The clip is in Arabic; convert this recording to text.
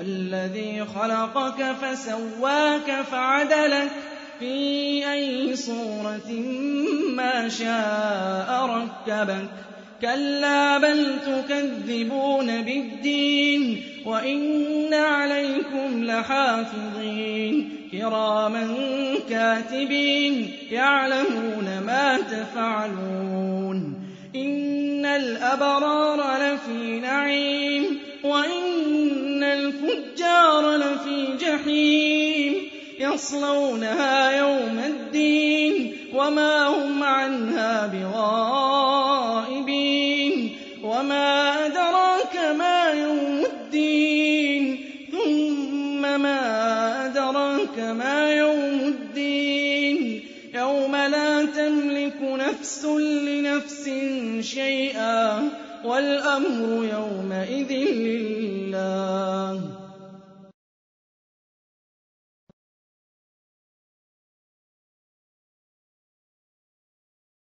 الذي خلقك فسواك فعدلك في أي صورة ما شاء ركبك. كلا بل تكذبون بالدين وإن عليكم لحافظين. كراما كاتبين يعلمون ما تفعلون. إن الأبرار لفي نعيم. جحيم يصلونها يوم الدين وما هم عنها بغائبين وما أدراك ما يوم الدين ثم ما أدراك ما يوم الدين يوم لا تملك نفس لنفس شيئا والأمر يومئذ